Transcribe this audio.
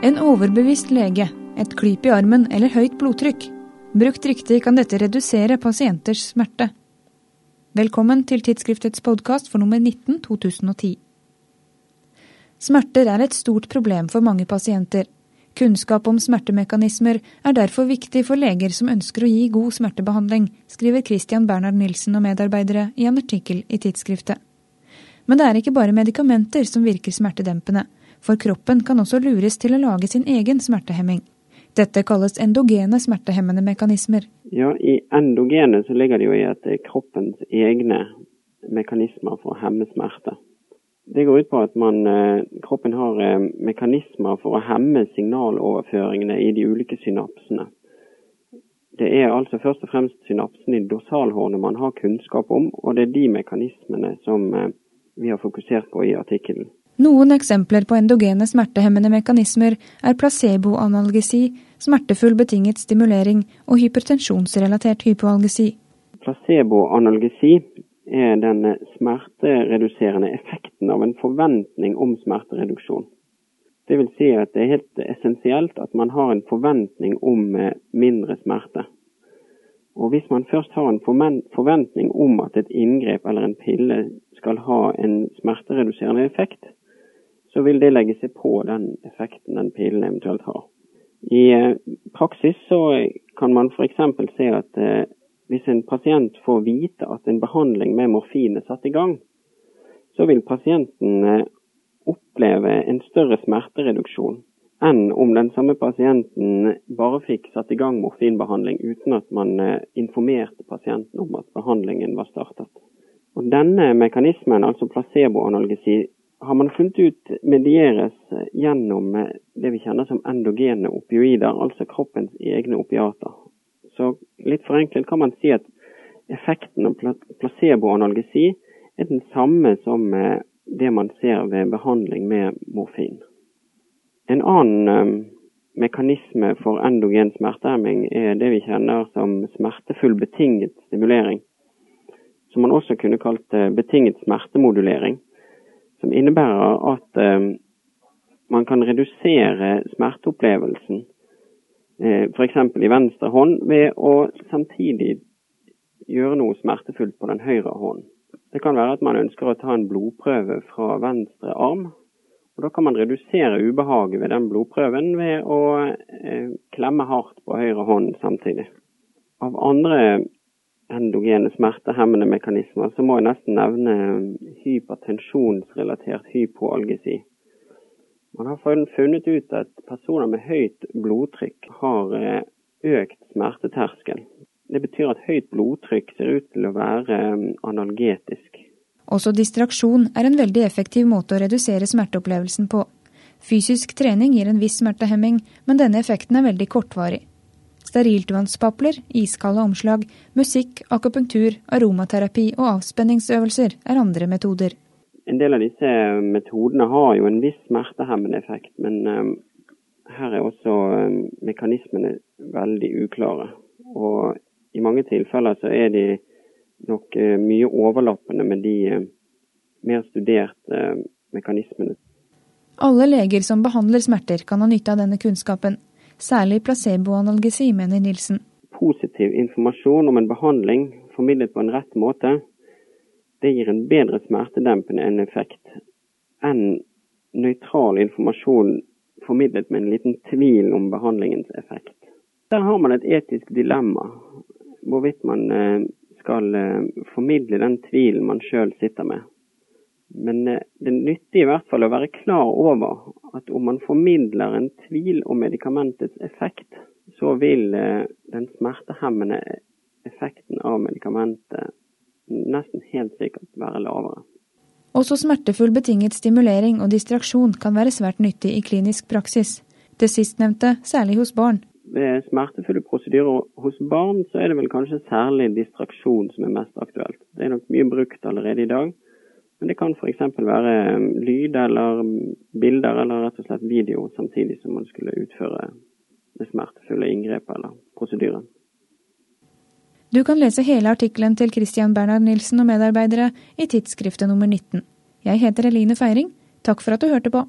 En overbevist lege, et klyp i armen eller høyt blodtrykk. Brukt riktig kan dette redusere pasienters smerte. Velkommen til tidsskriftets podkast for nummer 19 2010. Smerter er et stort problem for mange pasienter. Kunnskap om smertemekanismer er derfor viktig for leger som ønsker å gi god smertebehandling, skriver Christian Bernhard Nilsen og medarbeidere i en artikkel i tidsskriftet. Men det er ikke bare medikamenter som virker smertedempende for kroppen kan også lures til å lage sin egen smertehemming. Dette kalles endogene smertehemmende mekanismer. Ja, I endogene så ligger det jo i at det er kroppens egne mekanismer for å hemme smerte. Det går ut på at man, eh, kroppen har eh, mekanismer for å hemme signaloverføringene i de ulike synapsene. Det er altså først og fremst synapsen i dorsalhårene man har kunnskap om, og det er de mekanismene som eh, vi har fokusert på i artikkelen. Noen eksempler på endogene smertehemmende mekanismer er placeboanalgesi, smertefull betinget stimulering og hypertensjonsrelatert hypoalgesi. Placeboanalgesi er den smertereduserende effekten av en forventning om smertereduksjon. Det vil si at det er helt essensielt at man har en forventning om eh, mindre smerte. Og Hvis man først har en forventning om at et inngrep eller en pille skal ha en smertereduserende effekt, så vil det legge seg på den effekten den pilen eventuelt har. I eh, praksis så kan man f.eks. se at eh, hvis en pasient får vite at en behandling med morfin er satt i gang, så vil pasienten eh, oppleve en større smertereduksjon enn om den samme pasienten bare fikk satt i gang morfinbehandling uten at man informerte pasienten om at behandlingen var startet. Og Denne mekanismen, altså placeboanalgesi, har man funnet ut medieres gjennom det vi kjenner som endogene opioider, altså kroppens egne opiater. Så litt forenklet kan man si at effekten av placeboanalgesi er den samme som eh, det man ser ved behandling med morfin. En annen eh, mekanisme for endogen smertehemming er det vi kjenner som smertefull betinget stimulering. Som man også kunne kalt eh, betinget smertemodulering som innebærer at eh, man kan redusere smerteopplevelsen, eh, f.eks. i venstre hånd, ved å samtidig gjøre noe smertefullt på den høyre hånden. Det kan være at man ønsker å ta en blodprøve fra venstre arm. og Da kan man redusere ubehaget ved den blodprøven ved å eh, klemme hardt på høyre hånd samtidig. Av andre endogene smertehemmende mekanismer, så må jeg nesten nevne hypertensjonsrelatert hypoalgesi. Man har funnet ut at personer med høyt blodtrykk har eh, økt smerteterskel. Det betyr at høyt blodtrykk ser ut til å være eh, analgetisk. Også distraksjon er en veldig effektiv måte å redusere smerteopplevelsen på. Fysisk trening gir en viss smertehemming, men denne effekten er veldig kortvarig. Steriltvannspapler, iskalde omslag, musikk, akupunktur, aromaterapi og avspenningsøvelser er andre metoder. En del av disse metodene har jo en viss smertehemmende effekt, men um, her er også um, mekanismene veldig uklare. Og i mange tilfeller så er de nok uh, mye overlappende med de uh, mer studerte uh, mekanismene. Alle leger som behandler smerter kan ha nytte av denne kunnskapen særlig placeboanalgesi, mener Nilsen. Positiv informasjon om en behandling formidlet på en rett måte, det gir en bedre smertedempende enn effekt enn nøytral informasjon formidlet med en liten tvil om behandlingens effekt. Der har man et etisk dilemma, hvorvidt man eh, skal eh, formidle den tvilen man sjøl sitter med. Men det er nyttig i hvert fall å være klar over at om man formidler en tvil om medikamentets effekt, så vil eh, den smertehemmende effekten av medikamentet nesten helt sikkert være lavere. Også smertefull betinget stimulering og distraksjon kan være svært nyttig i klinisk praksis. Det sistnevnte særlig hos barn. Ved smertefulle prosedyrer hos barn så er det vel kanskje særlig distraksjon som er mest aktuelt. Det er nok mye brukt allerede i dag. Men det kan f.eks. være um, lyd eller bilder eller rett og slett video samtidig som man skulle utføre det smertefulle inngrepet eller prosedyren. Du kan lese hele artikkelen til Christian Bernhard Nilsen og medarbeidere i tidsskriftet nummer 19. Jeg heter Eline Feiring. Takk for at du hørte på.